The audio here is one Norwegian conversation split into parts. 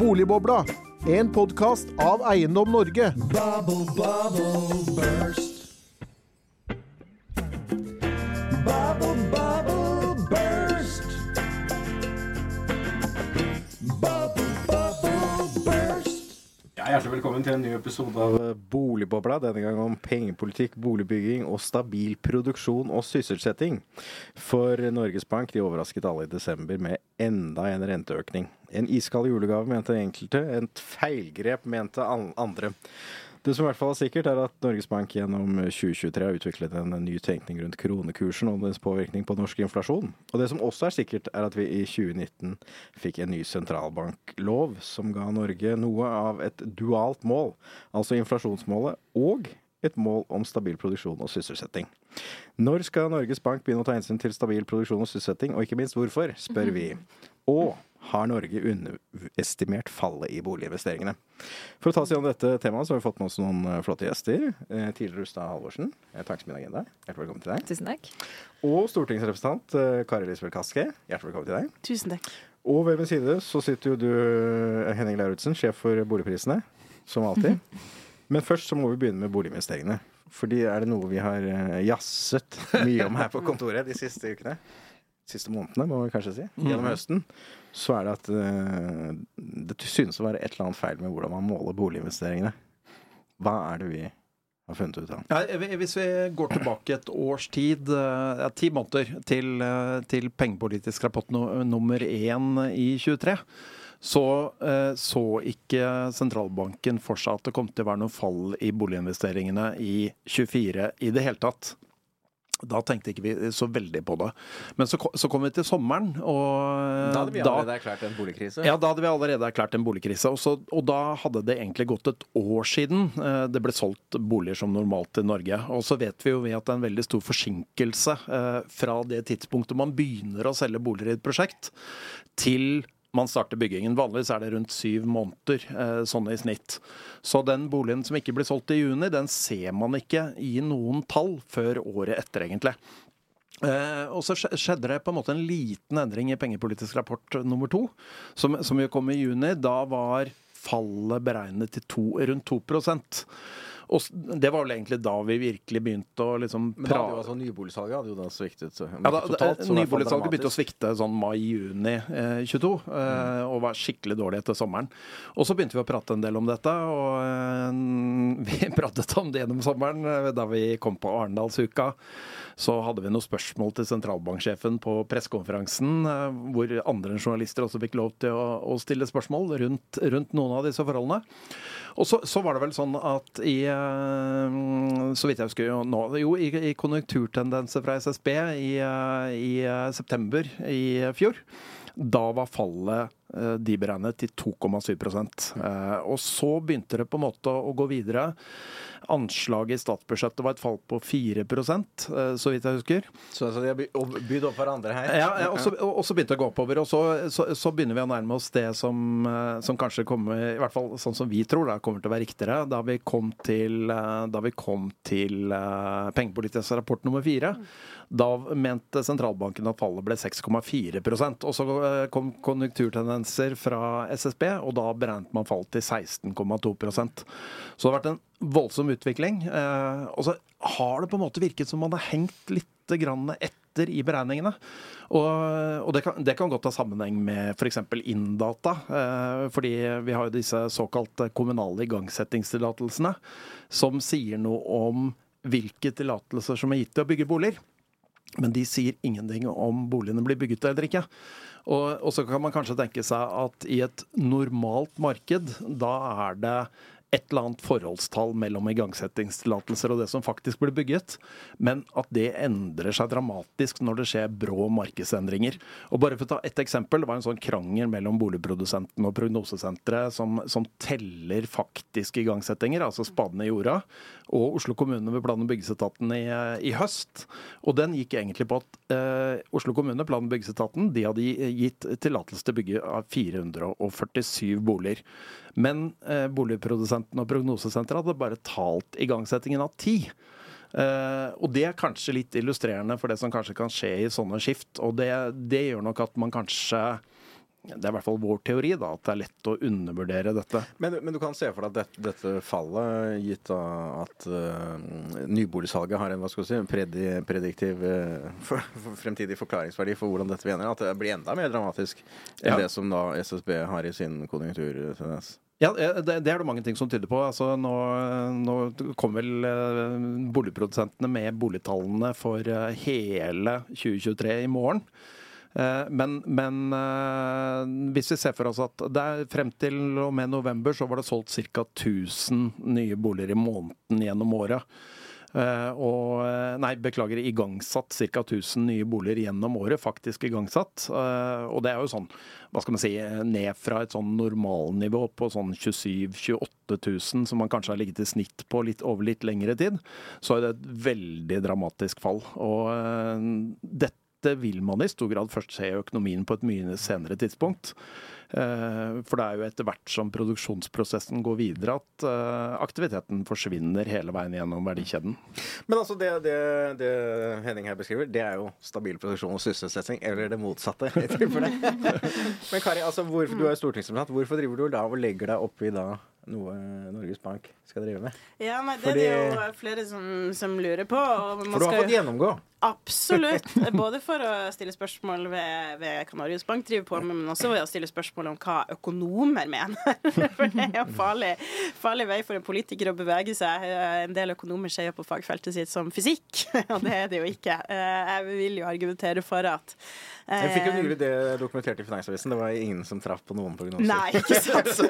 Boligbobla, en podkast av Eiendom Norge. Bubble, bubble, burst. Hjertelig velkommen til en ny episode av Boligbobla. Denne gang om pengepolitikk, boligbygging og stabil produksjon og sysselsetting. For Norges Bank de overrasket alle i desember med enda en renteøkning. En iskald julegave, mente enkelte. Et feilgrep, mente andre. Det som i hvert fall er sikkert, er at Norges Bank gjennom 2023 har utviklet en ny tenkning rundt kronekursen og dens påvirkning på norsk inflasjon. Og det som også er sikkert, er at vi i 2019 fikk en ny sentralbanklov som ga Norge noe av et dualt mål, altså inflasjonsmålet og et mål om stabil produksjon og sysselsetting. Når skal Norges Bank begynne å ta hensyn til stabil produksjon og sysselsetting, og ikke minst hvorfor, spør vi. Og har Norge underestimert fallet i boliginvesteringene? For å ta oss gjennom dette temaet, så har vi fått med oss noen eh, flotte gjester. Eh, Tidligere Rustad Halvorsen, eh, takk som min agenda. Hjertelig velkommen til deg. Tusen takk. Og stortingsrepresentant Kari Elisabeth Kaski, hjertelig velkommen til deg. Tusen takk. Og ved min side så sitter jo du, Henning Lauritzen, sjef for boligprisene, som alltid. Men først så må vi begynne med boliginvesteringene. Fordi er det noe vi har jazzet mye om her på kontoret de siste ukene, siste månedene, må vi kanskje si, gjennom høsten, så er det at eh, det synes å være et eller annet feil med hvordan man måler boliginvesteringene. Hva er det vi har funnet ut av? Ja, hvis vi går tilbake et års tid, eh, ja, ti måneder, til, eh, til pengepolitisk rapport no, nummer én i 23, så eh, så ikke sentralbanken for seg at det kom til å være noe fall i boliginvesteringene i 24 i det hele tatt. Da tenkte ikke vi så veldig på det. Men så, så kom vi til sommeren, og Da hadde vi allerede erklært en boligkrise. ja, da hadde vi allerede erklært en boligkrise. Og, så, og da hadde det egentlig gått et år siden eh, det ble solgt boliger som normalt i Norge. Og så vet vi jo at det er en veldig stor forsinkelse eh, fra det tidspunktet man begynner å selge boliger i et prosjekt, til man starter byggingen. Vanligvis er det rundt syv måneder, eh, sånn i snitt. Så den boligen som ikke blir solgt i juni, den ser man ikke i noen tall før året etter, egentlig. Eh, og så skjedde det på en måte en liten endring i pengepolitisk rapport nummer to, som, som jo kom i juni. Da var fallet beregnet til to, rundt 2 og Det var vel egentlig da vi virkelig begynte å liksom Men da hadde jo altså nyboligsalget hadde jo da sviktet. Så, ja, da, totalt, så fall Nyboligsalget begynte å svikte sånn mai-juni eh, 22, eh, og var skikkelig dårlig etter sommeren. Og så begynte vi å prate en del om dette, og eh, vi pratet om det gjennom sommeren. eh, Da vi kom på Arendalsuka, så hadde vi noen spørsmål til sentralbanksjefen på pressekonferansen, eh, hvor andre journalister også fikk lov til å, å stille spørsmål rundt, rundt noen av disse forholdene. Og så, så var det vel sånn at i eh, Så vidt jeg husker jo nå Jo, i, i konjunkturtendenser fra SSB i, eh, i eh, september i fjor, da var fallet de beregnet til 2,7 eh, Og så begynte det på en måte å gå videre. Anslaget i statsbudsjettet var et fall på 4 eh, så vidt jeg husker. Så altså, de har bydd opp hverandre her. Ja, og, så, og så begynte det å gå oppover. Og så, så, så begynner vi å nærme oss det som, eh, som kanskje kommer, i hvert fall sånn som vi tror, da, kommer til å være riktigere. Da vi kom til, eh, da vi kom til uh, pengepolitisk rapport nummer fire. Da mente sentralbanken at fallet ble 6,4% Og så kom kom konjunkturtendenser fra SSB, og da beregnet man fall til 16,2% Så det har vært en voldsom utvikling. eh, Og så har det på en måte virket som man har hengt litt grann etter i beregningene. Og, og det, kan, det kan godt ha sammenheng med f.eks. Inndata. Eh, fordi vi har jo disse såkalte kommunale igangsettingstillatelsene, som sier noe om hvilke tillatelser som er gitt til å bygge boliger. Men de sier ingenting om boligene blir bygget eller ikke. Og, og så kan man kanskje tenke seg at i et normalt marked, da er det et eller annet forholdstall mellom igangsettingstillatelser og det som faktisk blir bygget, men at det endrer seg dramatisk når det skjer brå markedsendringer. Og bare for å ta ett eksempel, Det var en sånn krangel mellom boligprodusenten og prognosesenteret som, som teller faktiske igangsettinger, altså spadene i jorda, og Oslo kommune ved plan- og byggesetaten i, i høst. Og den gikk egentlig på at eh, Oslo kommune, plan- og byggesetaten, de hadde gitt tillatelse til å av 447 boliger. Men eh, boligprodusenten og prognosesenteret hadde bare talt igangsettingen av ti. Eh, og det er kanskje litt illustrerende for det som kanskje kan skje i sånne skift. Og det, det gjør nok at man kanskje det er i hvert fall vår teori, da, at det er lett å undervurdere dette. Men, men du kan se for deg at dette, dette fallet, gitt at uh, nyboligsalget har en hva skal si, predi, prediktiv uh, for, for fremtidig forklaringsverdi for hvordan dette vil ende, at det blir enda mer dramatisk enn Ja. det som da SSB har i sin konjunkturtendens. Ja, det, det er det mange ting som tyder på. Altså, nå, nå kommer vel eh, boligprodusentene med boligtallene for eh, hele 2023 i morgen. Eh, Men, men eh, hvis vi ser for oss at det er frem til og med november så var det solgt ca. 1000 nye boliger i måneden gjennom året. Eh, og Nei, beklager, igangsatt ca. 1000 nye boliger gjennom året. Faktisk igangsatt. Og det er jo sånn, hva skal man si, ned fra et sånn normalnivå på sånn 27 000-28 000, som man kanskje har ligget i snitt på litt, over litt lengre tid, så er det et veldig dramatisk fall. Og dette vil man i stor grad først se i økonomien på et mye senere tidspunkt. Eh, For det er jo etter hvert som produksjonsprosessen går videre at eh, aktiviteten forsvinner hele veien gjennom verdikjeden. Men altså det, det, det Henning her beskriver, det er jo stabil produksjon og sysselsetting, eller det motsatte. tilfelle. Men Kari, altså, hvorfor, du er stortingsrepresentant. Hvorfor driver du da og legger deg oppi da noe Norges Bank skal drive med? Ja, nei, det Fordi- er det jo flere som, som lurer på. Og man For du har skal fått jo- gjennomgå. Absolutt. Både for å stille spørsmål ved, ved Kanarius Bank driver på med, men også ved å stille spørsmål om hva økonomer mener. For det er jo farlig, farlig vei for en politiker å bevege seg. En del økonomer ser jo på fagfeltet sitt som fysikk, og det er det jo ikke. Eh, Jeg vil jo argumentere for at eh, Jeg fikk jo nylig det dokumentert i Finansavisen. Det var ingen som traff på noen prognoser. Nei, ikke sant?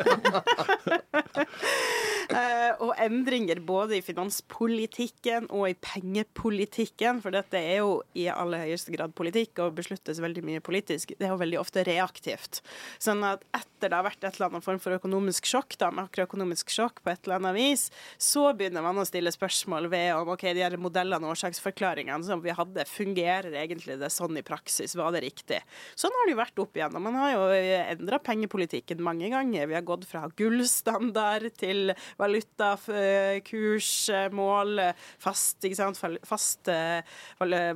Eh, og endringer både i finanspolitikken og i pengepolitikken, for dette er jo i aller høyeste grad politikk og besluttes veldig mye politisk. Det er jo veldig ofte reaktivt. Sånn at etter det har vært et eller annet form for økonomisk sjokk, da, makroøkonomisk sjokk på et eller annet vis, så begynner man å stille spørsmål ved om ok, de her modellene og årsaksforklaringene som vi hadde, fungerer egentlig det sånn i praksis? Var det riktig? Sånn har det jo vært opp igjennom. Man har jo endra pengepolitikken mange ganger. Vi har gått fra gullstandard til valutakursmål, fast, ikke sant? fast eh,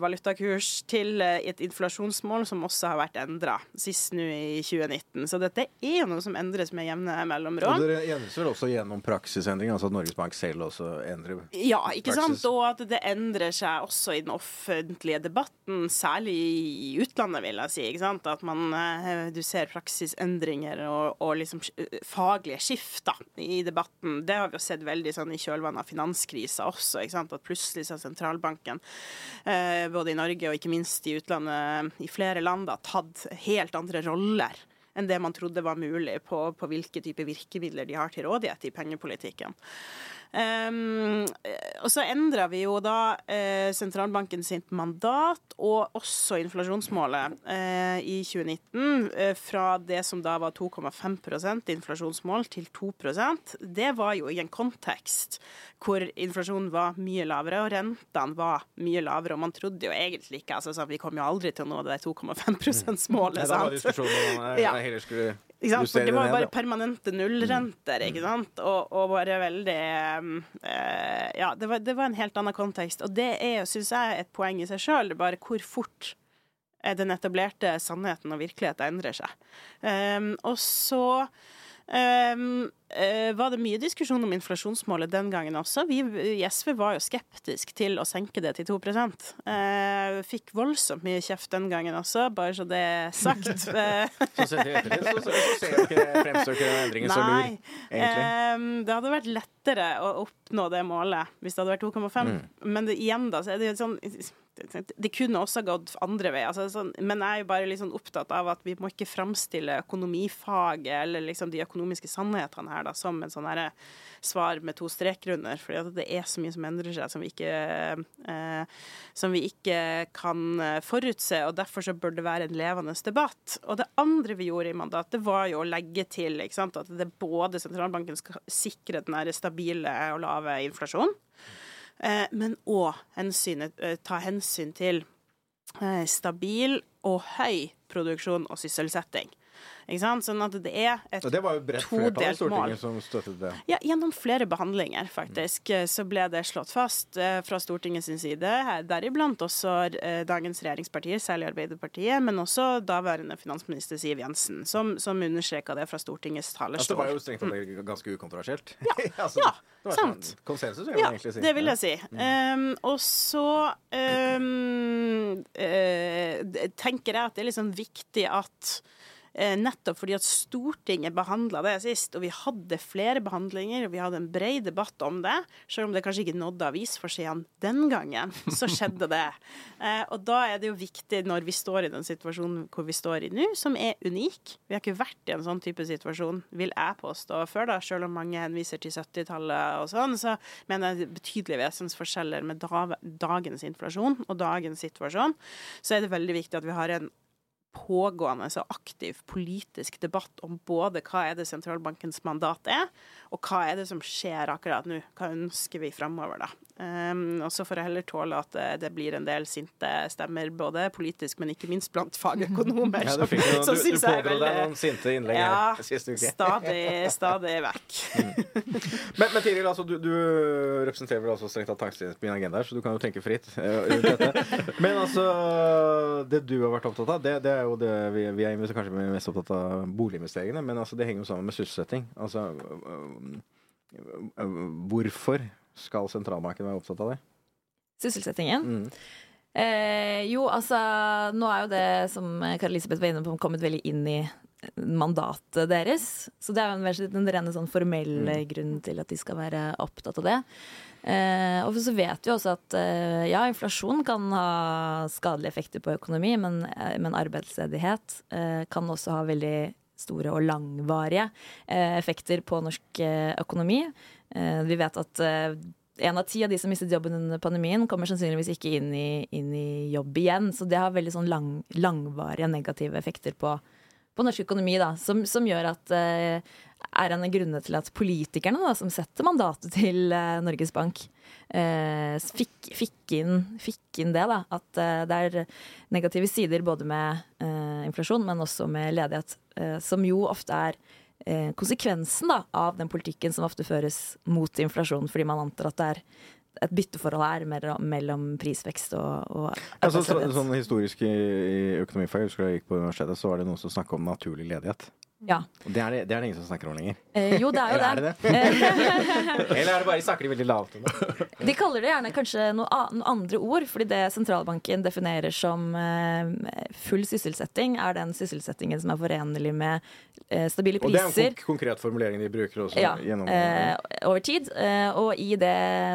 valutakurs, til eh, et inflasjonsmål som også har vært endra, sist nå i 2019. Så dette er jo noe som endres med jevne Og det dere enes vel også gjennom praksisendring, altså at Norges Bank selv også endrer Ja, ikke sant? Og at det endrer seg også i den offentlige debatten, særlig i utlandet, vil jeg si. ikke sant? At man, eh, du ser praksisendringer og, og liksom eh, faglige skift da, i debatten. Det har vi jo sett veldig sånn i kjølvannet av finanskrisa også. At plutselig så har sentralbanken, eh, både i Norge og ikke minst i utlandet, i flere land, da, tatt helt andre roller enn det man trodde var mulig på, på hvilke typer virkemidler de har til rådighet i pengepolitikken. Um, og så endra vi jo da eh, sentralbanken sitt mandat og også inflasjonsmålet eh, i 2019 eh, fra det som da var 2,5% inflasjonsmål til 2% Det var jo i en kontekst hvor inflasjonen var mye lavere og rentene var mye lavere, og man trodde jo egentlig ikke altså, sånn, Vi kommer jo aldri til å nå det 2,5 %-målet. Nei, da var diskusjonen om man Ja. heller skulle? For det var bare permanente nullrenter, ikke sant? Og, og bare veldig eh, Ja, det var, det var en helt annen kontekst. Og det er, syns jeg, et poeng i seg sjøl, bare hvor fort den etablerte sannheten og virkeligheten endrer seg. Um, og så um, uh, var det mye diskusjon om inflasjonsmålet den gangen også. Vi i SV var jo skeptisk til å senke det til 2 uh, Fikk voldsomt mye kjeft den gangen også, bare så det er sagt. Eh, Så ser jo ikke fremstår ikke den endringen så lur, egentlig. Um, det hadde vært lettere å oppnå det målet hvis det hadde vært 2,5. Mm. Men det, igjen, da, så er det jo sånn det kunne også gått andre veier. Altså, sånn, men jeg er jo bare sånn opptatt av at vi må ikke framstille økonomifaget eller liksom de økonomiske sannhetene her da, som en sånn herre svar med to streker under. For det er så mye som endrer seg som vi ikke, eh, som vi ikke kan eh, forutse. og Derfor så bør det være en levende debatt. Og det andre vi gjorde i mandatet, var jo å legge til sant, at det både sentralbanken skal sikre den stabile og lave inflasjonen, eh, men òg ta hensyn til eh, stabil og høy produksjon og sysselsetting. Ikke sant? Sånn at det er et Og det var jo bredt flertall i todelt mål. Stortinget som støttet det. Ja, gjennom flere behandlinger, faktisk, eh, så ble det slått fast eh, fra Stortingets side, deriblant også eh, dagens regjeringspartier, særlig Arbeiderpartiet, men også daværende finansminister Siv Jensen, som, som understreka det fra Stortingets talerstol. Altså, det var jo strengt tatt ganske ukontroversielt. altså, Ja, det sant. Sånn, konsensus, vil jeg Ja, egentlig si. det vil jeg si. Um, og så um, uh, tenker jeg at det er liksom viktig at Nettopp fordi at Stortinget behandla det sist, og vi hadde flere behandlinger, og vi hadde en bred debatt om det, selv om det kanskje ikke nådde avisforsidene den gangen, så skjedde det. Eh, og da er det jo viktig når vi står i den situasjonen hvor vi står i nå, som er unik. Vi har ikke vært i en sånn type situasjon, vil jeg påstå, før, da, selv om mange henviser til 70-tallet og sånn, så mener jeg betydelige vesensforskjeller med dagens inflasjon og dagens situasjon. Så er det veldig viktig at vi har en pågående og aktiv politisk debatt om både hva er det sentralbankens mandat er, og hva er det som skjer akkurat nå. Hva ønsker vi framover, da. Um, og så får jeg heller tåle at det, det blir en del sinte stemmer, både politisk, men ikke minst blant fagøkonomer. Ja, du, fikk som du, du pådro deg noen sinte innlegg ja, her sist uke. stadig, stadig vekk. Men, men Tiril, altså, du, du representerer vel også strengt tatt tankesmien agenda her, så du kan jo tenke fritt eh, rundt dette. Men altså, det du har vært opptatt av, det, det er jo det vi, vi er kanskje mest opptatt av boliginvesteringene, men altså, det henger jo sammen med sysselsetting. Altså, hvorfor skal sentralbanken være opptatt av det? Sysselsettingen. Mm. Eh, jo, altså Nå er jo det, som Kari Elisabeth var inne på, kommet veldig inn i mandatet deres. Så det er jo en, den rene sånn formelle grunnen til at de skal være opptatt av det. Eh, og så vet vi også at eh, ja, inflasjon kan ha skadelige effekter på økonomi, men, eh, men arbeidsledighet eh, kan også ha veldig store og langvarige eh, effekter på norsk økonomi. Eh, vi vet at eh, en av ti av de som mistet jobben under pandemien, kommer sannsynligvis ikke inn i, inn i jobb igjen. Så det har veldig sånn lang, langvarige negative effekter på, på norsk økonomi, da, som, som gjør at eh, er en av grunnene til at politikerne da, som setter mandatet til Norges Bank, eh, fikk, fikk, inn, fikk inn det. da, At det er negative sider både med eh, inflasjon, men også med ledighet, eh, som jo ofte er konsekvensen da, av den politikken som ofte føres mot inflasjon, fordi man antar at det er et bytteforhold her mellom, prisvekst og, og Altså, så, sånn historisk i, i økonomifag, jeg husker da jeg gikk på universitetet, så var det noen som snakket om naturlig ledighet. Ja. Det er det, det er det ingen som snakker om lenger. Eh, jo, det er jo Eller er det. det det? Eller er det bare de snakker de veldig lavt om det? De kaller det gjerne kanskje noe, noe andre ord, fordi det sentralbanken definerer som eh, full sysselsetting, er den sysselsettingen som er forenlig med eh, stabile Og det er en konk konkret formulering de bruker også Ja, gjennom eh, over tid. Eh, og i det,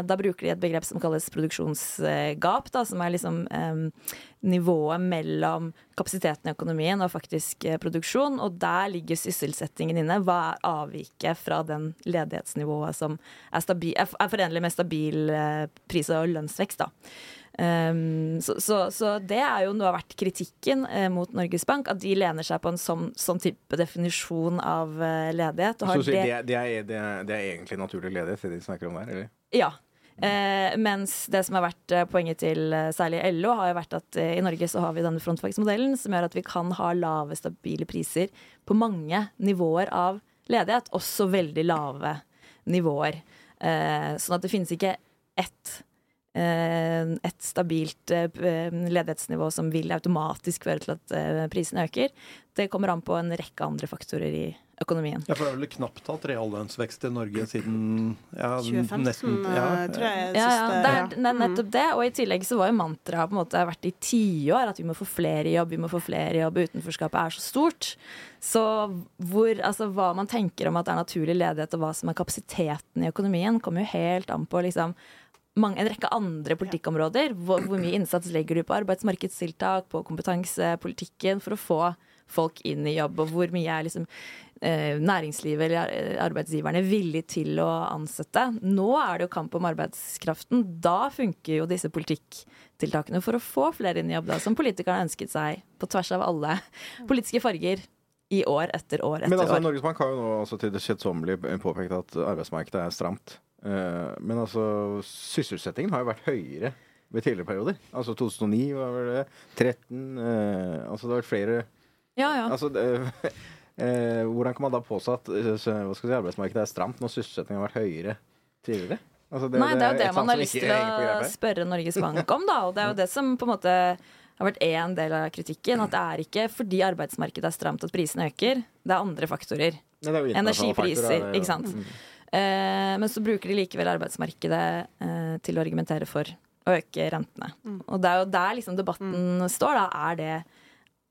da bruker de et begrep som kalles produksjonsgap, da, som er liksom eh, nivået mellom kapasiteten i økonomien og faktisk eh, produksjon. Og der ligger sysselsettingen inne. Hva er avviket fra den ledighetsnivået som er, stabil, er, forenlig med stabil eh, pris- og lønnsvekst, da. Um, så, så, så det er jo noe av vært kritikken eh, mot Norges Bank, at de lener seg på en sånn, sånn type definisjon av uh, ledighet. Så har å si, det, det, er, det, er, det er egentlig naturlig ledighet, det de snakker om der? eller? Ja. Eh, mens det som har vært eh, poenget til eh, særlig LO, har jo vært at eh, i Norge så har vi denne frontfagsmodellen som gjør at vi kan ha lave, stabile priser på mange nivåer av ledighet, også veldig lave nivåer. Eh, sånn at det finnes ikke ett et stabilt ledighetsnivå som vil automatisk føre til at prisene øker. Det kommer an på en rekke andre faktorer i økonomien. Ja, for det er vel knapt hatt reallønnsvekst i Norge siden ja, 2015, nesten, ja, eh, tror jeg. Ja, ja, det er, ja. er nettopp det. Og i tillegg så var jo mantraet på en måte vært i tiår at vi må få flere i jobb, vi må få flere i jobb, utenforskapet er så stort. Så hvor, altså, hva man tenker om at det er naturlig ledighet, og hva som er kapasiteten i økonomien, kommer jo helt an på liksom mange, en rekke andre politikkområder. Hvor, hvor mye innsats legger du på arbeidsmarkedstiltak, på kompetansepolitikken for å få folk inn i jobb, og hvor mye er liksom eh, næringslivet eller arbeidsgiverne villig til å ansette. Nå er det jo kamp om arbeidskraften. Da funker jo disse politikktiltakene for å få flere inn i jobb, da, som politikerne ønsket seg på tvers av alle politiske farger i år etter år etter Men altså, år. Norges Bank har jo nå altså, til det kjedsommelige påpekt at arbeidsmarkedet er stramt. Eh, men altså, sysselsettingen har jo vært høyere ved tidligere perioder. Altså 2009 var vel det, 13 eh, Altså det har vært flere Ja, ja. Altså, det, eh, hvordan kan man da påstå at eh, hva skal si, arbeidsmarkedet er stramt når sysselsettingen har vært høyere tidligere? Altså, Nei, det er jo et det man har lyst til å spørre Norges Bank om, da. Og det er jo det som på en måte har vært én del av kritikken. At det er ikke fordi arbeidsmarkedet er stramt at prisene øker. Det er andre faktorer. Nei, er Energipriser, faktorer, det er ikke sant. Mm. Eh, men så bruker de likevel arbeidsmarkedet eh, til å argumentere for å øke rentene. Og det er jo der liksom debatten står. Da. Er, det,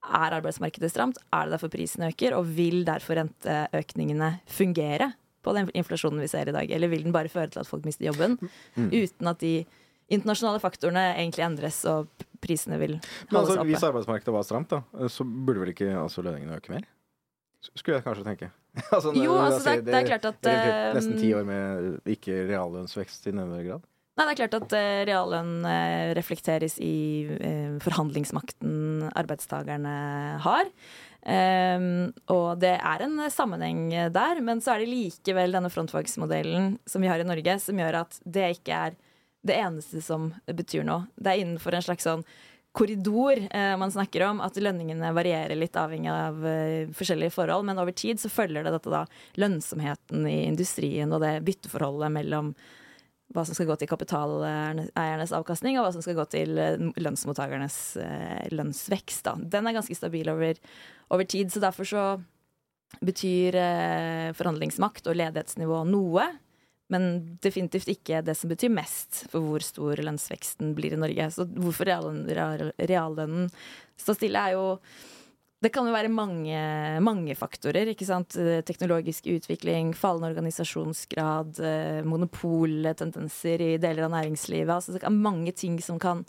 er arbeidsmarkedet stramt? Er det derfor prisen øker? Og vil derfor renteøkningene fungere på den inflasjonen vi ser i dag? Eller vil den bare føre til at folk mister jobben, uten at de internasjonale faktorene egentlig endres og prisene vil Men holde altså, oppe? hvis arbeidsmarkedet var stramt, da, så burde vel ikke altså, lønningene øke mer? Skulle jeg kanskje tenke. altså, Jo, altså, det er- det er klart at, det Nesten eh, ti år med ikke reallønnsvekst i nevneverdig grad. Nei, det er klart at eh, reallønn eh, reflekteres i eh, forhandlingsmakten arbeidstakerne har. Ehm, og det er en sammenheng der, men så er det likevel denne frontfagsmodellen som vi har i Norge, som gjør at det ikke er det eneste som betyr noe. Det er innenfor en slags sånn korridor eh, man snakker om, at lønningene varierer litt avhengig av eh, forskjellige forhold, men over tid så følger det dette da lønnsomheten i industrien og det bytteforholdet mellom hva som skal gå til kapitaleiernes avkastning, og hva som skal gå til eh, lønnsmottakernes eh, lønnsvekst. Da. Den er ganske stabil over, over tid, så derfor så betyr eh, forhandlingsmakt og ledighetsnivå noe. Men definitivt ikke det som betyr mest for hvor stor lønnsveksten blir i Norge. Så hvorfor reallønnen, reallønnen står stille, er jo det kan jo være mange, mange faktorer. ikke sant? Eh, Teknologisk utvikling, fallende organisasjonsgrad, eh, monopoltendenser i deler av næringslivet. Altså det er mange ting som kan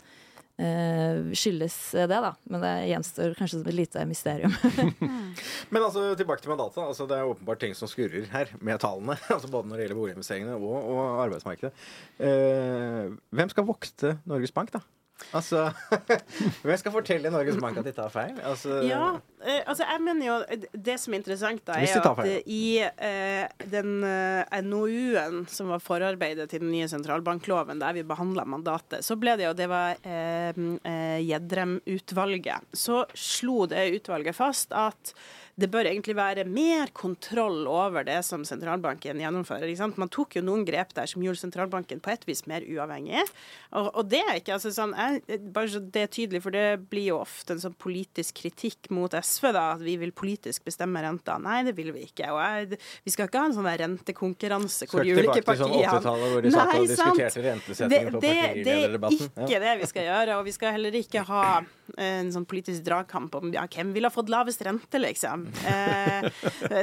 uh, skyldes det, da. Men det gjenstår kanskje som et lite mysterium. Men altså, tilbake til mandatet. Altså, det er åpenbart ting som skurrer her med tallene. Altså, både når det gjelder boliginvesteringene og, og arbeidsmarkedet. Uh, hvem skal vokte Norges Bank, da? Altså, Hvem skal fortelle Norges Bank at de tar feil? Altså, Ja, eh, altså jeg mener jo eh, Det som er interessant, da, er at feil. eh, i eh, den NOU-en som var forarbeidet til den nye sentralbankloven, der vi behandla mandatet, så ble det jo Det var eh, Gjedrem-utvalget. Så slo det utvalget fast at det bør egentlig være mer kontroll over det som sentralbanken gjennomfører. Ikke sant? Man tok jo noen grep der som gjorde sentralbanken på et vis mer uavhengig. Og, og det er ikke altså sånn, jeg, bare så det er tydelig, for det blir jo ofte en sånn politisk kritikk mot SV, da, at vi vil politisk bestemme renta. Nei, det vil vi ikke. Og jeg, vi skal ikke ha en sånn der rentekonkurranse hvor de ikke ulike tilbake til sånn partiene 80-tallet hvor de satt og diskuterte rentesettingen på det, det, det er ikke det vi skal gjøre. Og vi skal heller ikke ha en sånn politisk dragkamp om ja, hvem vil ha fått lavest rente, liksom. Eh,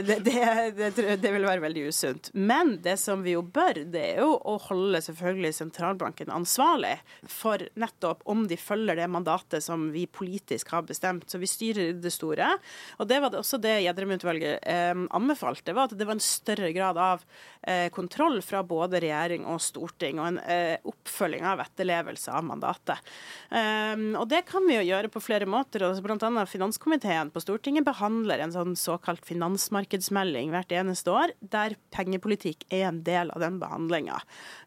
det, det, det, det vil være veldig usunt. Men det som vi jo bør, det er jo å holde selvfølgelig sentralbanken ansvarlig for nettopp om de følger det mandatet som vi politisk har bestemt. Så vi styrer det store. Og det var også det Gjedrem-utvalget eh, anbefalte, var at det var en større grad av eh, kontroll fra både regjering og storting, og en eh, oppfølging av etterlevelse av mandatet. Um, og det kan vi jo gjøre på flere måter. og annet Finanskomiteen på Stortinget behandler en sånn såkalt finansmarkedsmelding hvert eneste år, der pengepolitikk er en del av den behandlinga.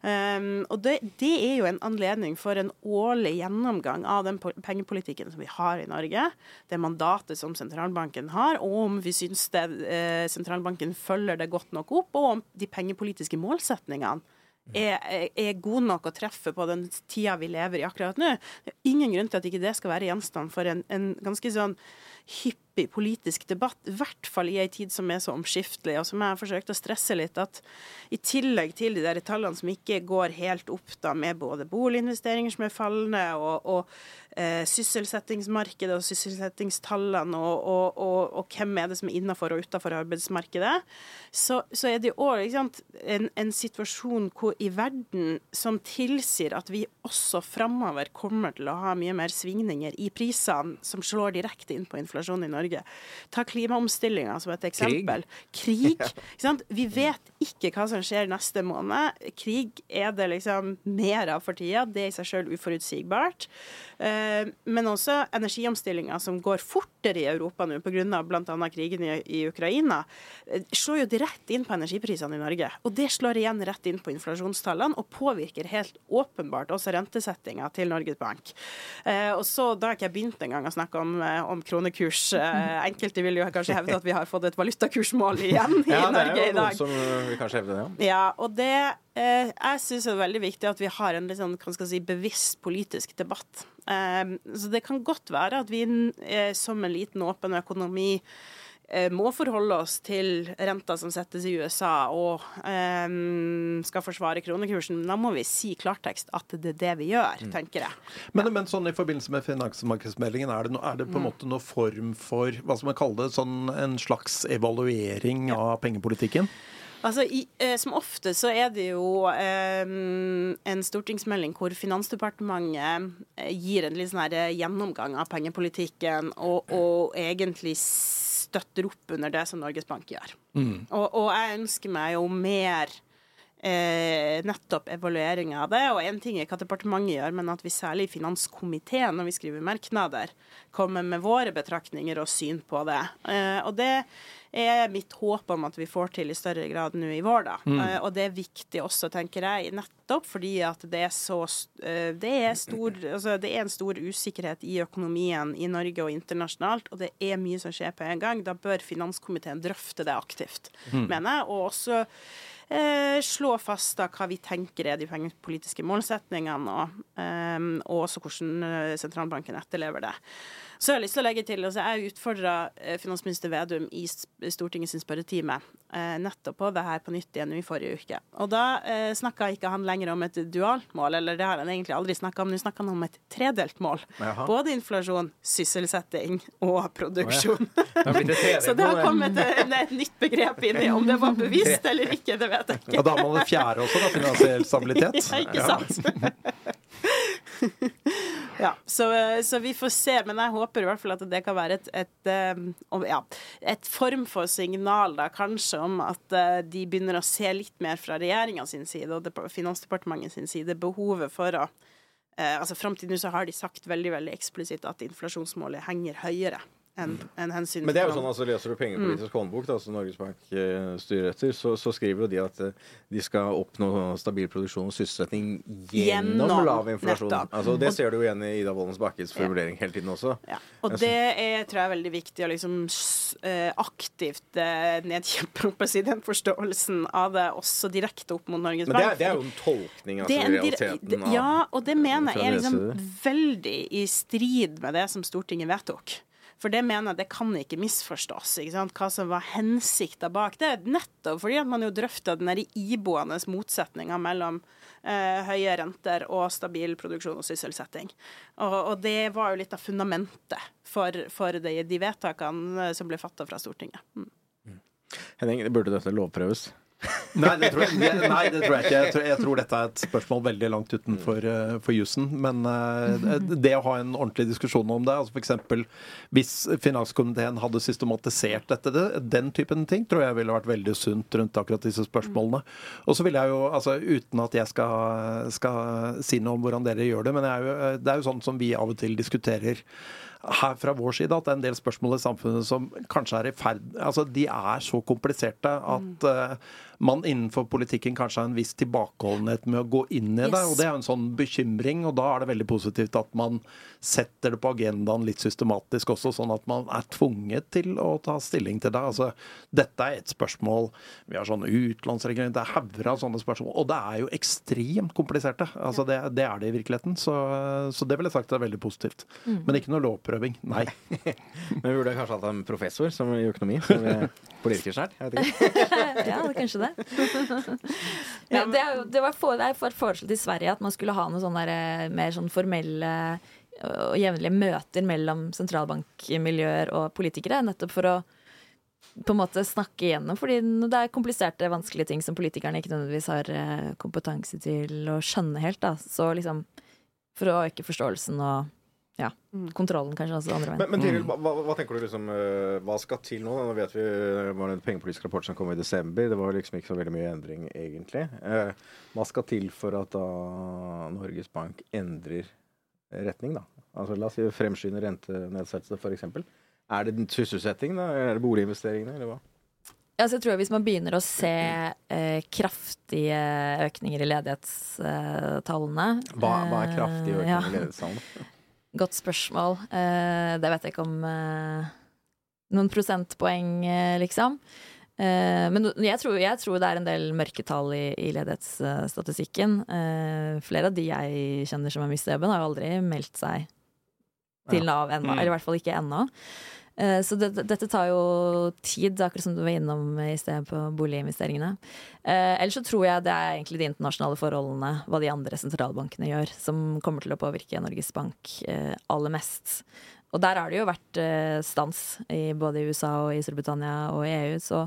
Um, og det, det er jo en anledning for en årlig gjennomgang av den pengepolitikken som vi har i Norge, det mandatet som sentralbanken har, og om vi syns det, eh, sentralbanken følger det godt nok opp, og om de pengepolitiske målsetningene er, er- god nok å treffe på den tida vi lever i akkurat nå. Det er ingen grunn til at ikke det skal være gjenstand for en, en ganske sånn hyppig politisk debatt, i hvert fall i ei tid som er så omskiftelig, og som jeg har forsøkt å stresse litt, at i tillegg til de der tallene som ikke går helt opp da med både boliginvesteringer som er fallende, og, og eh, sysselsettingsmarkedet og sysselsettingstallene, og, og, og, og hvem er det som er innafor og utafor arbeidsmarkedet, så, så er det òg en, en situasjon hvor i verden som tilsier at vi også framover kommer til å ha mye mer svingninger i prisene som slår direkte inn på inflasjonen i Norge. Ta klimaomstillinga som et eksempel. Krig. sant? Vi vet ikke hva som skjer neste måned. Krig er det liksom mer av for tida. Det er i seg sjøl uforutsigbart. Eh, Men også energiomstillinga som går fortere i Europa nå pga. bl.a. krigen i, Ukraina, eh, slår jo direkte inn på energiprisene i Norge. Og det slår igjen rett inn på inflasjonstallene og påvirker helt åpenbart også rentesettinga til Norges Bank. Eh, Og så, Da har ikke jeg begynt engang å snakke om, om valutakurs. Eh, Enkelte vil jo kanskje hevde at vi har fått et valutakursmål igjen i Ja, Norge i dag. som vi kanskje hevde det, ja. Ja, og det eh, Jeg syns er veldig viktig at vi har en litt sånn, hva skal si, bevisst politisk debatt. Eh, så det kan godt være at vi eh, som en liten, åpen økonomi må forholde oss til renta som settes i USA, og eh, skal forsvare kronekursen. Da må vi si klartekst at det er det vi gjør, tenker jeg. Men, men sånn i forbindelse med finansmarkedsmeldingen, er det, no, er det på en måte noe form for hva skal man kalle det, sånn en slags evaluering av pengepolitikken? Altså, i, eh, Som ofte så er det jo eh, en stortingsmelding hvor Finansdepartementet eh, gir en litt sånn her eh, gjennomgang av pengepolitikken, og, og egentlig støtter opp under det som Norges Bank gjør. Og, og jeg ønsker meg jo mer eh, nettopp evaluering av det. Og én ting er hva departementet gjør, men at vi særlig i finanskomiteen, når vi skriver merknader, kommer med våre betraktninger og syn på det. Eh, og det er mitt håp om at vi får til i større grad nå i vår, da. Eh, og det er viktig også, tenker jeg, nettopp fordi at det er så eh, det, er stor, altså, det er en stor usikkerhet i økonomien i Norge og internasjonalt, og det er mye som skjer på en gang. Da bør finanskomiteen drøfte det aktivt, mener jeg. Og også slå fast da hva vi tenker er de pengepolitiske målsetningene, og, eh, og også hvordan eh, sentralbanken etterlever det. Så jeg har lyst til å legge til, altså Jeg utfordra finansminister Vedum i Stortingets spørretime eh, nettopp på det her på nytt igjen i forrige uke. Og Da eh, snakka ikke han lenger om et dualt mål, eller det har han egentlig aldri snakka om. Nå snakker han om et tredelt mål. Jaha. Både inflasjon, sysselsetting og produksjon. Oh, ja. det Så det har kommet et, et nytt begrep inn i. Om det var bevisst eller ikke, det vet jeg ikke. Ja, Da har man det fjerde også, da, finansiell stabilitet. Ja, ikke sant? ja, så, eh, så vi får se, men jeg håper i hvert fall at det kan være et, et, eh, ja, et form for signal, da, kanskje, om at eh, de begynner å se litt mer fra regjeringa sin side og dep- Finansdepartementet sin side behovet for å eh, altså Fram til nå så har de sagt veldig veldig eksplisitt at inflasjonsmålet henger høyere enn en hensynet Men det er jo sånn, altså Leser du pengepolitisk håndbok, da, som Norges Bank eh, styrer etter, så, så skriver jo de at eh, de skal oppnå stabil produksjon og sysselsetting gjennom, Gjennom, lav inflasjon. Altså, det ser du jo igjen i Ida Wollens Bakkes formulering hele tiden også. Ja, og det er, tror jeg er veldig viktig å liksom eh, aktivt nedkjempe si, den forståelsen av det også direkte opp mot Norges Men det Bank. er, det er jo en tolkning, altså, Det en realiteten. Av, Ja, og det mener jeg er liksom veldig i strid med det som Stortinget vedtok. For det mener jeg det kan ikke misforstås, ikke sant? hva som var hensikta bak det. Nettopp fordi at man jo drøfta den der iboende motsetninga mellom eh, høye renter og stabil produksjon og sysselsetting. Og, og det var jo litt av fundamentet for, for de, de vedtakene som ble fatta fra Stortinget. Mm. Henning, burde dette lovprøves? Nei, det tror jeg, nei, det tror jeg ikke. Jeg tror, jeg tror dette er et spørsmål veldig langt utenfor uh, for jussen. Men eh, det å ha en ordentlig diskusjon om det, altså f.eks. hvis finanskomiteen hadde systematisert dette, det, den typen ting, tror jeg ville vært veldig sunt rundt akkurat disse spørsmålene. Og så vil jeg jo, altså uten at jeg skal, skal si noe om hvordan dere gjør det, men jeg er jo, eh, det er jo sånn som vi av og til diskuterer her fra vår side at det er en del spørsmål i samfunnet som kanskje er i ferd Altså, de er så kompliserte at eh, man innenfor politikken kanskje har en viss tilbakeholdenhet med å gå inn i det. Og det er jo en sånn bekymring, og da er det veldig positivt at man setter det på agendaen litt systematisk også, sånn at man er tvunget til å ta stilling til det. Altså, dette er et spørsmål Vi har sånne utenlandsreguleringer, det er hauger av sånne spørsmål, og det er jo ekstremt kompliserte. Altså, det, det er det i virkeligheten. Så, så det ville jeg sagt er veldig positivt. Men ikke noe lovprøving. Nei. Men vi burde kanskje hatt en professor som i økonomi, som er politikersnært? Jeg vet ikke. Ja, det- kanskje det. Det, det var for, det foreslått i Sverige at man skulle ha noen sånne der, eh, mer sånn formelle og jevnlige møter mellom sentralbankmiljøer og politikere, nettopp for å på en måte snakke igjennom, fordi det er kompliserte, vanskelige ting som politikerne ikke nødvendigvis har eh, kompetanse til å skjønne helt. Da. Så liksom for å øke forståelsen og ja, kontrollen kanskje også andre veien. Men, men Tiril, hva, hva- hva tenker du liksom eh, Hva skal til nå? Nå vet vi det var en pengepolitisk rapport som kom i desember. Det var liksom ikke så veldig mye endring, egentlig. Eh, hva skal til for at da Norges Bank endrer retning, da? Altså La oss si fremskynde rentenedsettelse, f.eks. Er det sysselsetting, da? Er det boliginvesteringene, eller hva? Altså, jeg tror Hvis man begynner å se eh, kraftige økninger i ledighetstallene Hva, hva er kraftige eh, ja. i ledighetstallene? Godt spørsmål. Eh, det vet jeg ikke om eh, noen prosentpoeng, eh, liksom. Men jeg tror, jeg tror det er en del mørketall i, i ledighetsstatistikken. Flere av de jeg kjenner som har mistet jobben, har jo aldri meldt seg til Nav ennå. Mm. Eller i hvert fall ikke ennå. Eh, Så det, dette tar jo tid, akkurat som du var innom i sted på boliginvesteringene. Eh, ellers så tror jeg det er egentlig de internasjonale forholdene, hva de andre sentralbankene gjør, som kommer til å påvirke Norges Bank eh, aller mest. Og der har det jo vært stans i både i USA og i Storbritannia og i EU, så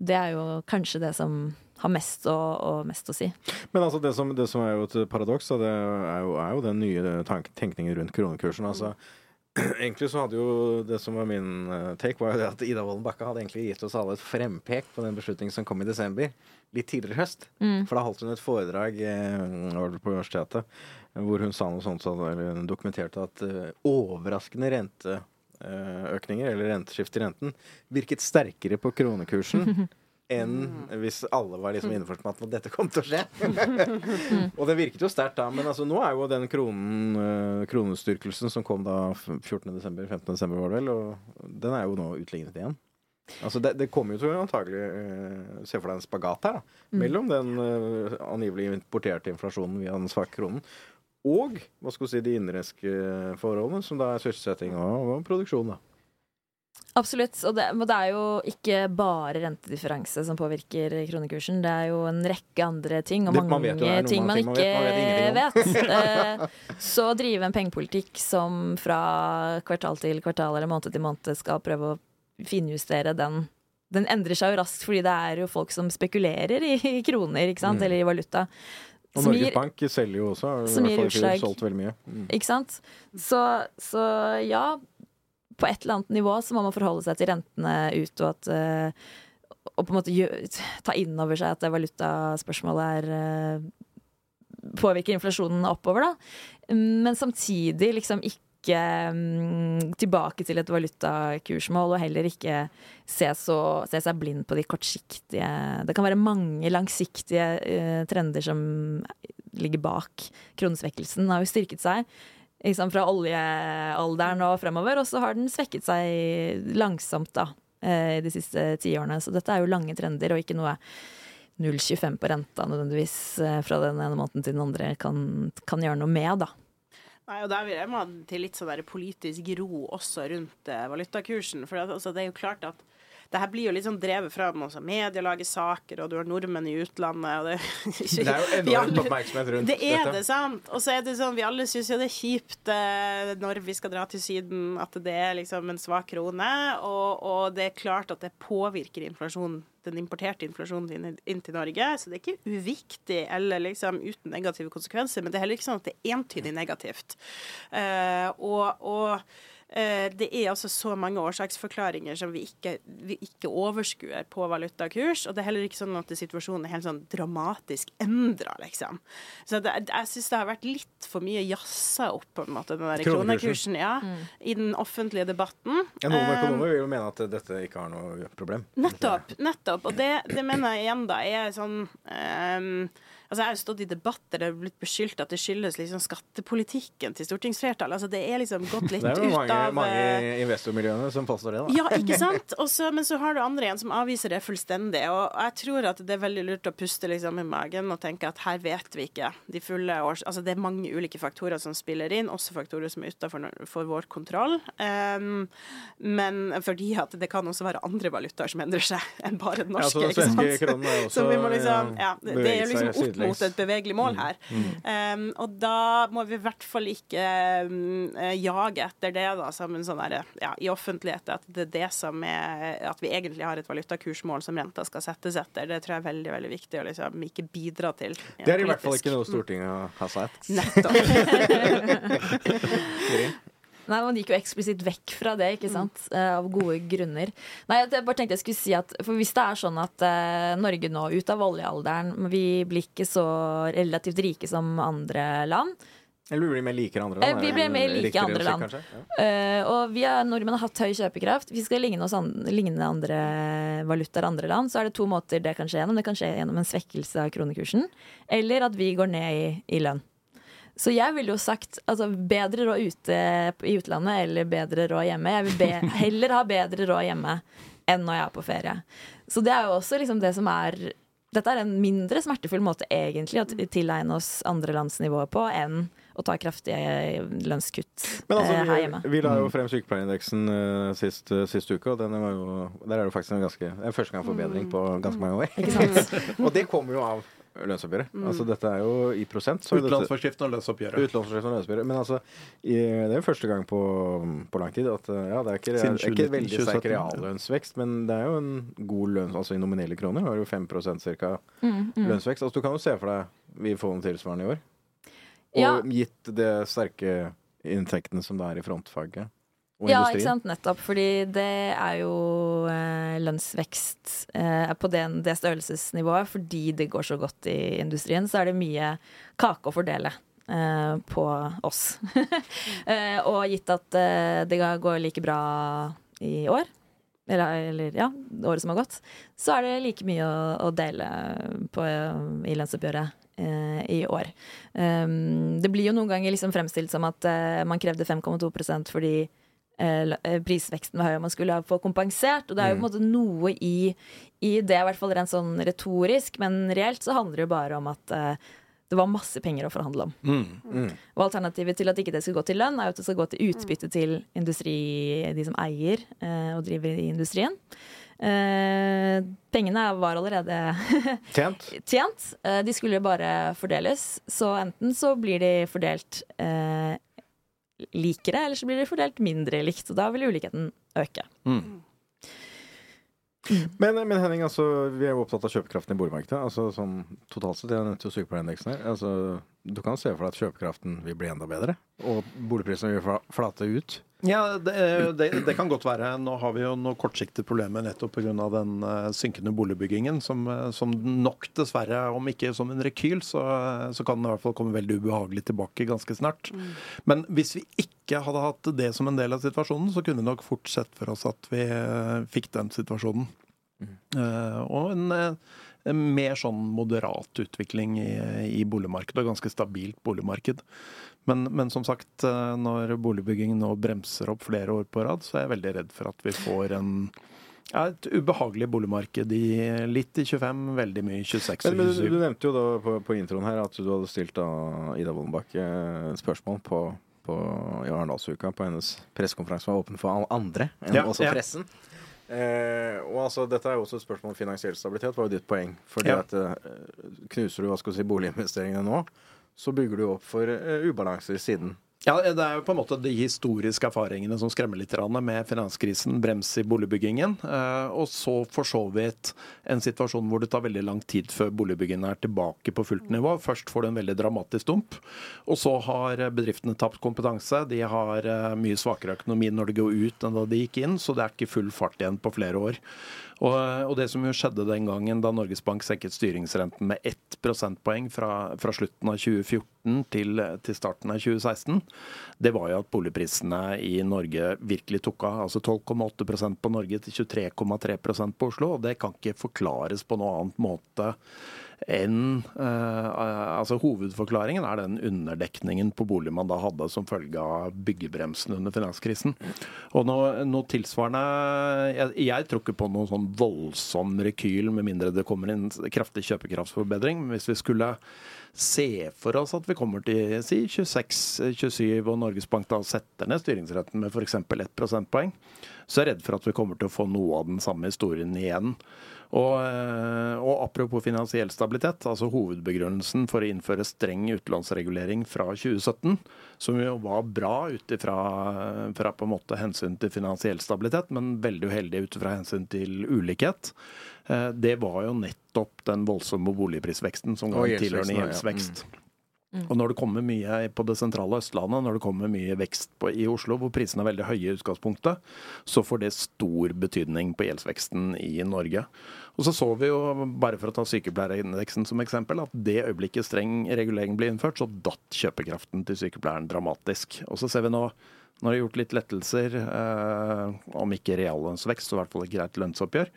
det er jo kanskje det som har mest å, og mest å si. Men altså det som, det som er jo et paradoks, og det er jo, er jo den nye tenkningen rundt kronekursen. Altså, egentlig så hadde jo det som var min eh, take, var jo det at Ida Wolden Bakke hadde egentlig gitt oss alle et frempek på den beslutningen som kom i desember. Litt tidligere i høst. For da holdt hun et foredrag eh, på universitetet hvor hun sa noe sånt så, eller dokumenterte at eh, overraskende renteøkninger, eller renteskift i renten, virket sterkere på kronekursen enn hvis alle var liksom innforstått med at dette kom til å skje. og det virket jo sterkt da, men altså, nå er jo den kronen, eh, kronestyrkelsen som kom da 14. desember, 15. desember var det vel, og den er jo nå utlignet igjen. Altså det, det kommer jo til å antagelig uh, se for deg en spagat her, da. Mellom den uh, angivelig importerte inflasjonen via den svake kronen og hva skal vi si, de innenlandske forholdene, som da er sysselsetting og, og produksjon. da. Absolutt. Og det, men det er jo ikke bare rentedifferanse som påvirker kronekursen. Det er jo en rekke andre ting, og Det- man mange vet ting man man ikke vet, man vet vet. Eh, Så å drive en pengepolitikk som fra kvartal til kvartal eller måned til måned skal prøve å finjustere den den endrer seg jo raskt, fordi det er jo folk som spekulerer i kroner ikke sant? Mm. eller i valuta. Og Norges gir- Bank selger jo også. som gir utslag. solgt veldig mye. Mm. Ikke sant? Så, så ja, på et eller annet nivå så må man forholde seg til rentene ut, og at eh, Og på en måte ta inn over seg at det valutaspørsmålet er eh, Påvirker inflasjonen oppover, da. Men samtidig liksom ikke mm, tilbake til et valutakursmål, og heller ikke se, så, se seg blind på de kortsiktige Det kan være mange langsiktige eh, trender som ligger bak. Kronesvekkelsen har jo styrket seg sant, fra oljealderen og fremover, og så har den svekket seg langsomt da, eh, de siste tiårene. Så dette er jo lange trender, og ikke noe 0,25 på renta nødvendigvis eh, fra den ene måneden til den andre kan, kan gjøre noe med, da. Nei, og der vil jeg må til litt sånn politisk ro også rundt eh, valutakursen. For det, altså, det er jo klart at det her blir jo litt sånn drevet fram. Også. Media lager saker, og du har nordmenn i utlandet. Og det, Det er jo enormt oppmerksomhet rundt dette. det er dette. det, sant? Og så er det sånn, vi alle syns jo det er kjipt eh, når vi skal dra til Syden, at det er liksom en svak krone. Og, og det er klart at det påvirker inflasjonen, den importerte inflasjonen inn, til Norge. Så det er ikke uviktig eller liksom uten negative konsekvenser, men det er heller ikke sånn at det er entydig negativt. Uh, og, og det er altså så mange årsaksforklaringer som vi ikke, vi ikke overskuer på valutakurs. Og det er heller ikke sånn at situasjonen er helt sånn dramatisk endra, liksom. Så det, jeg syns det har vært litt for mye jazza opp, på en måte, den der Kronekursen. Ja, mm. i den offentlige debatten. Ja, noen Eh, økonomer vil jo mene at dette ikke har noe problem. Nettopp. nettopp, Og det, det mener jeg igjen da er sånn ehm, Altså Jeg har jo stått i debatter der det har blitt beskyldt at det skyldes liksom skattepolitikken til stortingsflertallet. Altså Det er liksom gått litt ut av Det er jo mange, mange eh, investormiljøene som påstår det. da. ja, ikke sant? Også, men så har du andre igjen som avviser det fullstendig. Og jeg tror at det er veldig lurt å puste liksom i magen og tenke at her vet vi ikke de fulle års... Altså det er mange ulike faktorer som spiller inn, også faktorer som er utenfor for vår kontroll. Um, men fordi at det kan også være andre valutaer som endrer seg enn bare den Ja, norske. så den svenske kronen er også Så vi må liksom, ja, det, det er liksom. Mot et bevegelig mål her. Um, og da må vi i hvert fall ikke um, jage etter det da, som en sånn der, ja, i offentlighet, at det er det som er At vi egentlig har et valutakursmål som renta skal settes etter. Det tror jeg er veldig veldig viktig å liksom ikke bidra til. ja, Det er i hvert fall ikke noe Stortinget har sagt. Nettopp. Nei, Man gikk jo eksplisitt vekk fra det, ikke sant? Eh, av gode grunner. Nei, Jeg bare tenkte jeg skulle si at For hvis det er sånn at uh, Norge nå, ut av oljealderen, vi blir ikke så relativt rike som andre land, Eller vi blir mer like andre Eh, land. vi er blir mer like andre land. kanskje? Ja. eh, og vi er, nordmenn har hatt høy kjøpekraft, Hvis vi skal ligne, oss an, ligne andre valutaer andre land, så er det to måter det kan skje gjennom. Det kan skje gjennom en svekkelse av kronekursen, eller at vi går ned i, i lønn. Så jeg ville jo sagt altså, bedre råd ute i utlandet eller bedre råd hjemme. Jeg vil be, heller ha bedre råd hjemme enn når jeg er på ferie. Så det er jo også liksom det som er Dette er en mindre smertefull måte egentlig å tilegne oss andre lands nivå på enn å ta kraftige lønnskutt Men altså, eh, her hjemme. vi la jo frem sykepleierindeksen uh, sist, uh, sist uke, og den var jo, der er det faktisk en ganske er første gang forbedring på ganske mange år. Ikke sant? og det kommer jo av lønnsoppgjøret. Altså dette er jo i prosent. Utenlandsforskriften og lønnsoppgjøret. Utlånsforskriften og lønnsoppgjøret. Men altså, i, det er jo første gang på, på lang tid at eh, ja, det er ikke, det er ikke 2019, veldig sterk 2017, reallønnsvekst, men det er jo en god lønns... altså i nominelle kroner. Har jo 5% ca. Mm, lønnsvekst. Altså, du kan jo se for deg vi får noe tilsvarende i år. Og Ja. gitt det sterke inntektene som det er i frontfaget og Ja, industrien. ikke sant, nettopp. Fordi det er jo eh, lønnsvekst eh, på det, det størrelsesnivået. Fordi det går så godt i industrien, så er det mye kake å fordele eh, på oss. og gitt at det går like bra i år, eller, eller ja, året som har gått, så er det like mye å, å dele på, i lønnsoppgjøret eh, i år. Um, det blir jo noen ganger liksom fremstilt som at man krevde 5,2% fordi prisveksten var høy og man skulle få kompensert. Og det er jo på en måte noe i, i det, i hvert fall rent sånn retorisk, men reelt så handler det jo bare om at eh, det var masse penger å forhandle om. Mm. Og alternativet til at ikke det skal gå til lønn, er jo at det skal gå til utbytte til industri, de som eier eh, og driver i industrien. Eh, pengene var allerede Tjent. tjent. Eh, de skulle bare fordeles. Så enten så blir de fordelt eh, likere, eller så blir de fordelt mindre likt. Og da vil ulikheten øke. Men, men Henning, altså, vi er jo opptatt av kjøpekraften i boligmarkedet. Altså, sånn, totalt sett, Jeg nevnte jo sykepleierindeksen her. Altså, du kan se for deg at kjøpekraften vil bli enda bedre, og boligprisene vil flate ut. Ja, det, det, det kan godt være. Nå har vi jo noen kortsiktige problemer nettopp pga. den eh, synkende boligbyggingen, som, eh, som nok dessverre, om ikke som en rekyl, så, så kan den i hvert fall komme veldig ubehagelig tilbake ganske snart. Men hvis vi ikke hadde hatt det som en del av situasjonen, så kunne vi nok fort sett for oss at vi eh, fikk den situasjonen. Eh, og en, Uh, en mer sånn moderat utvikling i, i boligmarkedet, og ganske stabilt boligmarked. Men, men som sagt, eh, når boligbyggingen nå bremser opp flere år på rad, så er jeg veldig redd for at vi får en ja, et ubehagelig boligmarked i litt i 25, veldig mye i 26 Men, og men du, 27. du nevnte jo da på, på introen her at du hadde stilt da Ida Woldenbach eh, spørsmål på, på i Arendalsuka på hennes pressekonferanse var åpen for andre enn Ja, også ja. Eh, og altså, Dette er jo også et spørsmål om finansiell stabilitet, var jo ditt poeng. Fordi Ja. at eh, Knuser du hva skal du si, boliginvesteringene nå, så bygger du opp for eh, ubalanser siden. Ja, Det er jo på en måte de historiske erfaringene som skremmer litt med finanskrisen, brems i boligbyggingen, eh, og så for så vidt en situasjon hvor det tar veldig lang tid før boligbyggingen er tilbake på fullt nivå. Først får du en veldig dramatisk dump, og så har bedriftene tapt kompetanse. De har eh, mye svakere økonomi når de går ut enn da de gikk inn, så det er ikke full fart igjen på flere år. Og, og det som jo skjedde den gangen da Norges Bank senket styringsrenten med ett prosentpoeng fra, fra slutten av 2014 til, til starten av 2016, det var jo at boligprisene i Norge virkelig tok av. Altså 12,8% på Norge til 23,3% på Oslo. Og det kan ikke forklares på noen annen måte enn uh, altså Hovedforklaringen er den underdekningen på bolig man da hadde som følge av byggebremsen under finanskrisen. Og noe, noe tilsvarende jeg, jeg tror ikke på noen sånn voldsom rekyl, med mindre det kommer en kraftig kjøpekraftsforbedring. Hvis vi skulle se for oss at vi kommer til si 26-27, og Norges Bank da setter ned styringsretten med f.eks. ett prosentpoeng, så er jeg redd for at vi kommer til å få noe av den samme historien igjen. Og, eh, og apropos finansiell stabilitet, altså hovedbegrunnelsen for å innføre streng utlånsregulering fra 2017, som jo var bra ut ifra fra på en måte hensyn til finansiell stabilitet, men veldig uheldig ut ifra hensyn til ulikhet, eh, det var jo nettopp den voldsomme boligprisveksten som ga en tilhørende gjeldsvekst. ja. Gjeldsvekst. Og når det kommer mye på det sentrale Østlandet, når det kommer mye vekst på, i Oslo, hvor prisene er veldig høye i utgangspunktet, så får det stor betydning på gjeldsveksten i Norge. Og så så vi jo, bare for å ta sykepleierindeksen som eksempel, at det øyeblikket streng regulering ble innført, så datt kjøpekraften til sykepleieren dramatisk. Og så ser vi nå, når det er gjort litt lettelser, eh, om ikke reallønnsvekst, så i hvert fall et greit lønnsoppgjør,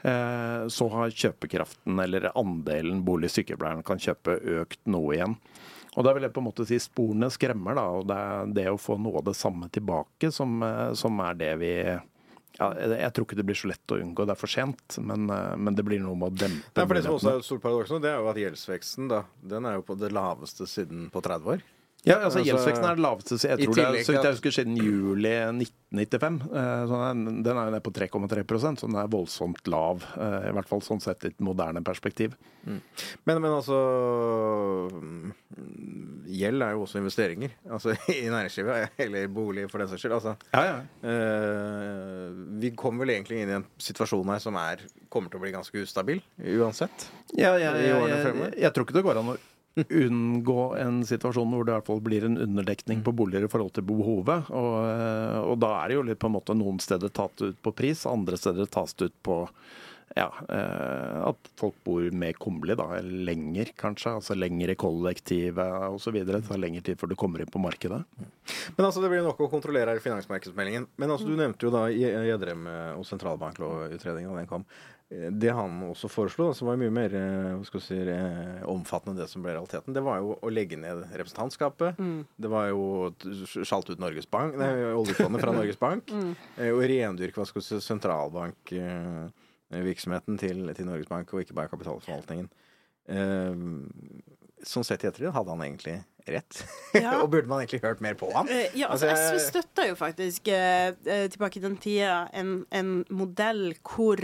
så har kjøpekraften, eller andelen bolig sykepleieren kan kjøpe, økt noe igjen. Og da vil jeg på en måte si sporene skremmer, da. Og det er det å få noe av det samme tilbake som, eh, som er det vi ja, jeg, jeg tror ikke det blir så lett å unngå, det er for sent, men, eh, men det blir noe med å dempe Nei, for Det som også er et stort paradoks nå, det er jo at gjeldsveksten da, den er jo på det laveste siden på 30 år. Ja, altså Altså, Gjeldsveksten er det laveste jeg tror tror det er, tillegg så vidt jeg husker siden juli 1995. Eh, Så den er- jo nede på 3,3% så den er voldsomt lav. eh, I hvert fall sånn sett i et moderne perspektiv. Men, men altså mm, Gjeld er jo også investeringer. Altså i næringslivet, eller bolig for den saks skyld. Altså, Ja, ja. eh, vi kommer vel egentlig inn i en situasjon her som er, kommer til å bli ganske ustabil uansett. Ja, årene jeg, fremover? jeg tror ikke det går an å unngå en situasjon hvor det i hvert fall blir en underdekning på boliger i forhold til behovet. Og, eh, og da er det jo litt på en måte noen steder tatt ut på pris, andre steder tas det ut på ja, eh, at folk bor mer kummerlig, da, lenger kanskje. Altså lenger i kollektivet osv. Det tar lengre tid før du kommer inn på markedet. Men altså, Det blir nok å kontrollere her i finansmarkedsmeldingen. Men altså, du nevnte jo da Gjedrem eh, og sentralbanklovutredningen da den kom. Eh, Det han også foreslo, som var mye mer eh, si, eh, omfattende enn det som ble realiteten, det var jo å legge ned representantskapet. Det var jo å sjalte ut Norges Bank, nei, oljefondet fra Norges Bank. Mm. Og rendyrke hva skal si, sentralbankvirksomheten til, til Norges Bank, og ikke bare kapitalforvaltningen. Eh, Sånn sett i ettertid hadde han egentlig rett. Ja. og burde man egentlig hørt mer på? Eh, Ja, altså Altså, SV støtta jo faktisk eh, tilbake i den tida en, en modell hvor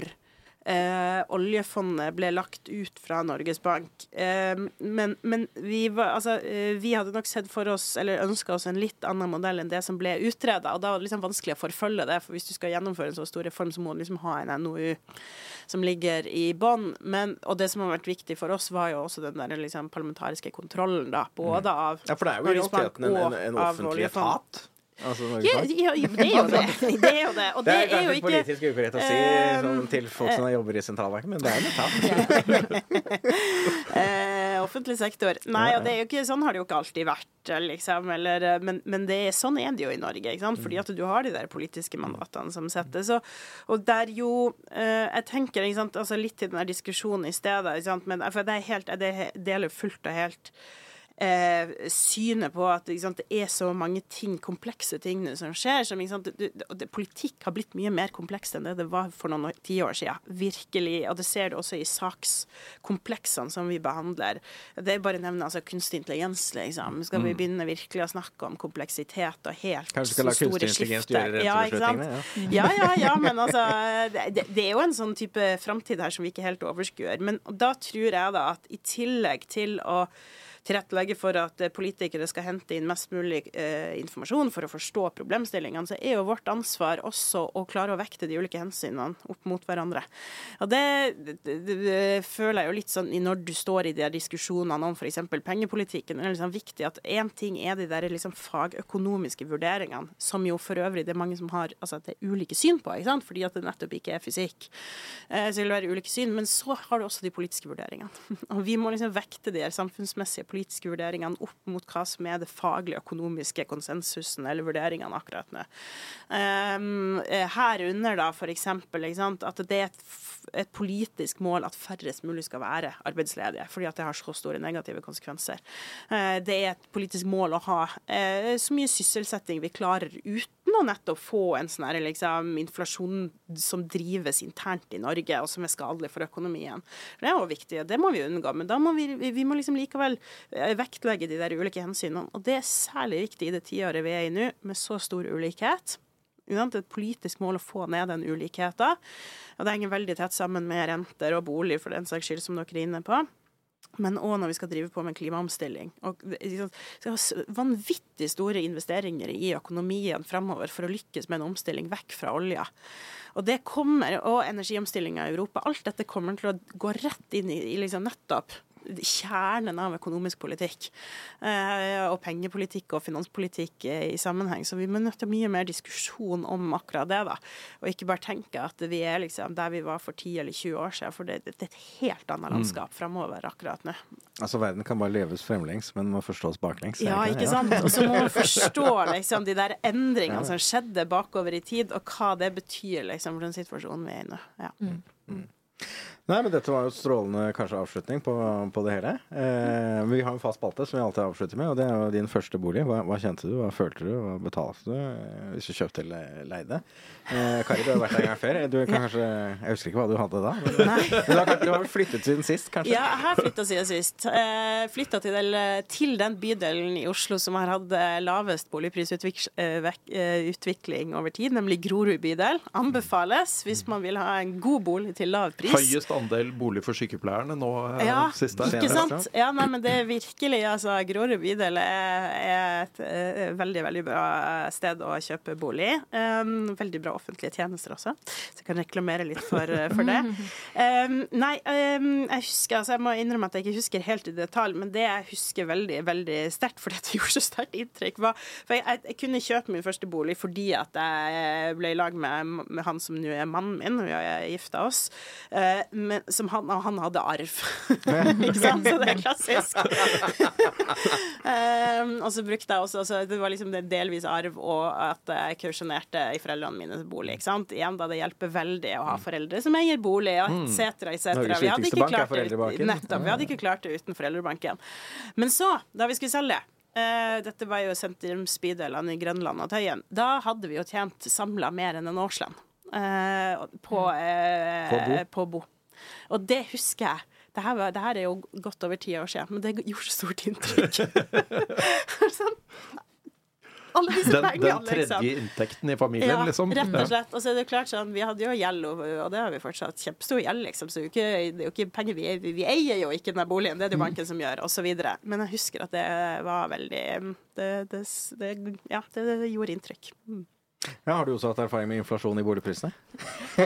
eh, oljefondet ble lagt ut fra Norges Bank. Eh, men men vi, var, altså, eh, vi hadde nok sett for oss, eller ønska oss, en litt annen modell enn det som ble utreda. Og da var det liksom vanskelig å forfølge det, for hvis du skal gjennomføre en så stor reform, så må du liksom ha en NOU som ligger i bånn. Og det som har vært viktig for oss, var jo også den der liksom parlamentariske kontrollen, da. Både av Ja, for det er jo i realiteten en, en, en offentlig etat. Altså Norges Ja, Bank. ja, ja, det er jo det. Det er jo det. Og Det det er er kanskje ikke politisk ukorrekt å si Eh, sånn, til folk som jobber i sentralbanken, men det er jo etat. eh, offentlig sektor. Nei, og det er jo ikke, sånn har det jo ikke alltid vært, liksom. Eller, eh, men men det, er- sånn er det jo i Norge, ikke sant? fordi at du har de der politiske mandatene som settes. Og, og der jo eh, Jeg tenker ikke sant, altså litt til den der diskusjonen i stedet, ikke sant? men for det er helt, jeg deler fullt og helt eh, synet på at sant, det er så mange ting, komplekse ting som skjer. Som, sant, det, det, politikk har blitt mye mer komplekst enn det det var for noen år- tiår siden. Virkelig. Og det ser du også i sakskompleksene som vi behandler. Det er bare å nevne altså, kunstig intelligens, liksom. Skal vi begynne virkelig å snakke om kompleksitet og helt Kanskje skal la kunstig intelligens gjøre Ja, ikke sant? rentebeslutningene? Ja, ja, ja, men altså det, det er jo en sånn type framtid her som vi ikke helt overskuer. Men da tror jeg da at i tillegg til å tilrettelegge for at eh, politikere skal hente inn mest mulig eh, informasjon for å forstå problemstillingene, så er jo vårt ansvar også å klare å vekte de ulike hensynene opp mot hverandre. Og det, det, det, føler jeg jo litt sånn når du står i de diskusjonene om f.eks. pengepolitikken, er det liksom viktig at én ting er de der liksom fagøkonomiske vurderingene, som jo for øvrig det er mange som har altså at det er ulike syn på, ikke sant? fordi at det nettopp ikke er fysikk. Eh, så det være ulike syn, Men så har du også de politiske vurderingene. Og vi må liksom vekte de samfunnsmessige politiske vurderingene opp mot hva som er det faglige, økonomiske konsensusen eller vurderingene akkurat nå. Um, eh, herunder da eksempel at det er et, et politisk mål at færrest mulig skal være arbeidsledige, fordi at det har så store negative konsekvenser. Uh, det er et politisk mål å ha uh, så mye sysselsetting vi klarer uten å nettopp få en sånn liksom, inflasjon som drives internt i Norge, og som er skadelig for økonomien. Det er jo viktig, og det må vi unngå. Men da må vi, vi må liksom likevel eh, vektlegge de der ulike hensynene. Og det er særlig viktig i det tiåret vi er i nå, med så stor ulikhet. Det er et politisk mål å få ned den ulikheten. Og det henger veldig tett sammen med renter og bolig, for den saks skyld, som dere er inne på. Men òg når vi skal drive på med klimaomstilling. Og det er vanvittig store investeringer i økonomien framover for å lykkes med en omstilling vekk fra olja. Og det kommer, og energiomstillinga i Europa. Alt dette kommer til å gå rett inn i, i liksom nettopp kjernen av økonomisk politikk. Eh, og pengepolitikk og finanspolitikk eh, i sammenheng. Så vi må nødt til mye mer diskusjon om akkurat det. da. Og ikke bare tenke at vi er liksom der vi var for 10 eller 20 år siden. For det, det er et helt annet landskap framover akkurat nå. Altså, verden kan bare leves fremlengs, men må forstås baklengs. Ja, ikke sant? Og så må man forstå liksom, de der endringene som skjedde bakover i tid, og hva det betyr liksom, for den situasjonen vi er i nå. Ja. Nei, men dette var jo strålende kanskje avslutning på, på det hele. Eh, vi har en fast spalte som vi alltid avslutter med, og det er jo din første bolig. Hva, hva kjente du, hva følte du, hva betalte du eh, hvis du kjøpte eller leide? Eh, Kari, du har vært der en gang før. Du kan kanskje, jeg husker ikke hva du hadde da. Men, men du, har, du har vel flyttet siden sist, kanskje? Ja, jeg har flytta siden sist. Eh, flytta til, til den bydelen i Oslo som har hatt eh, lavest boligprisutvikling over tid, nemlig Grorud bydel. Anbefales hvis man vil ha en god bolig til lav pris. Høyest andel bolig for sykepleierne nå eh, Ja, sist der. ikke sant? Ja, nei, men det er virkelig altså, Grorud bydel er, er et eh, veldig, veldig bra sted å kjøpe bolig. Um, veldig bra offentlige tjenester også, så jeg kan reklamere litt for, eh, for det. Um, nei, um, jeg husker, altså jeg må innrømme at jeg ikke husker helt i detalj, men det jeg husker veldig, veldig sterkt, fordi dette det gjorde så sterkt inntrykk, var For jeg, jeg, jeg kunne kjøpe min første bolig fordi at jeg ble i lag med, med han som nå er mannen min, og vi har gifta oss, eh, men som han, han hadde arv. ikke sant? Så det er klassisk. um, og så brukte jeg også altså, Det var liksom det delvis arv og at jeg kausjonerte i foreldrene mine bolig. Ikke sant? Igjen da det hjelper veldig å ha foreldre som eier bolig, etc., etc. Norges Vi hadde ikke klart det uten, nettopp, vi hadde ikke klart det uten foreldrebanken. Men så, da vi skulle selge Uh, dette var jo sentrumsbydelene i Grønland og Tøyen. Da hadde vi jo tjent samla mer enn en årslønn uh, på, uh, På bo. på bo. Og det husker jeg. Det her, var, det her er jo godt over ti år siden, men det gjorde så stort inntrykk. sånn, alle disse Den, pengene, den tredje liksom. inntekten i familien, Ja, liksom. rett og slett. Og så er det klart sånn, Vi hadde jo gjeld, og, og det har vi fortsatt. Kjempestor gjeld, liksom. Så det er jo ikke, det er jo ikke penger vi, vi, vi eier jo ikke den boligen, det er det jo banken som gjør, osv. Men jeg husker at det var veldig Det, det, det, ja, gjorde inntrykk. Mm. Ja, har du også hatt erfaring med inflasjon i boligprisene?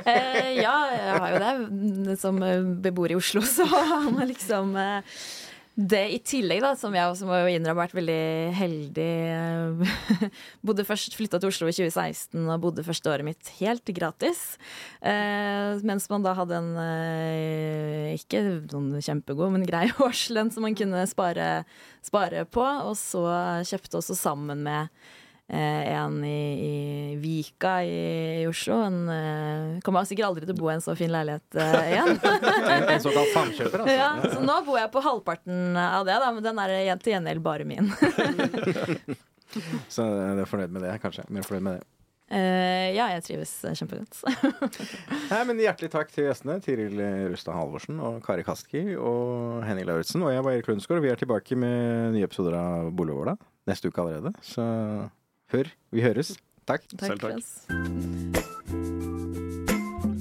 Eh, ja, jeg har jo det. Som eh, beboer i Oslo, så har man liksom eh, det i tillegg, da, som jeg også må innrømme har vært veldig heldig. eh, bodde først, Flytta til Oslo i 2016 og bodde første året mitt helt gratis. Eh, mens man da hadde en eh, ikke noen kjempegod, men grei årslønn som man kunne spare, spare på. Og så kjøpte også sammen med en i, i Vika i, i Oslo. En, eh, kommer sikkert aldri til å bo i en så fin leilighet eh, igjen. En, en såkalt samkjøper, altså. ja, så nå bor jeg på halvparten av det, da, men den er til gjengjeld bare min. Så du er fornøyd med det, kanskje. Mer fornøyd med det. Uh, ja, jeg trives eh, kjempegodt. Nei, men Hjertelig takk til gjestene. Tiril Rustad Halvorsen og Kari Kaski og Henning Lauritzen. Og jeg var Erik Lundsgaard, og vi er tilbake med nye episoder av Boligåla neste uke allerede. Så hør. Vi høres. Takk. takk Selv takk.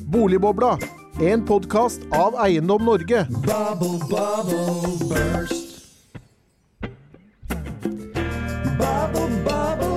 Boligbobla, en podkast av Eiendom Norge. Bubble, bubble, burst. Bubble, bubble.